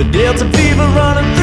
But Delta fever running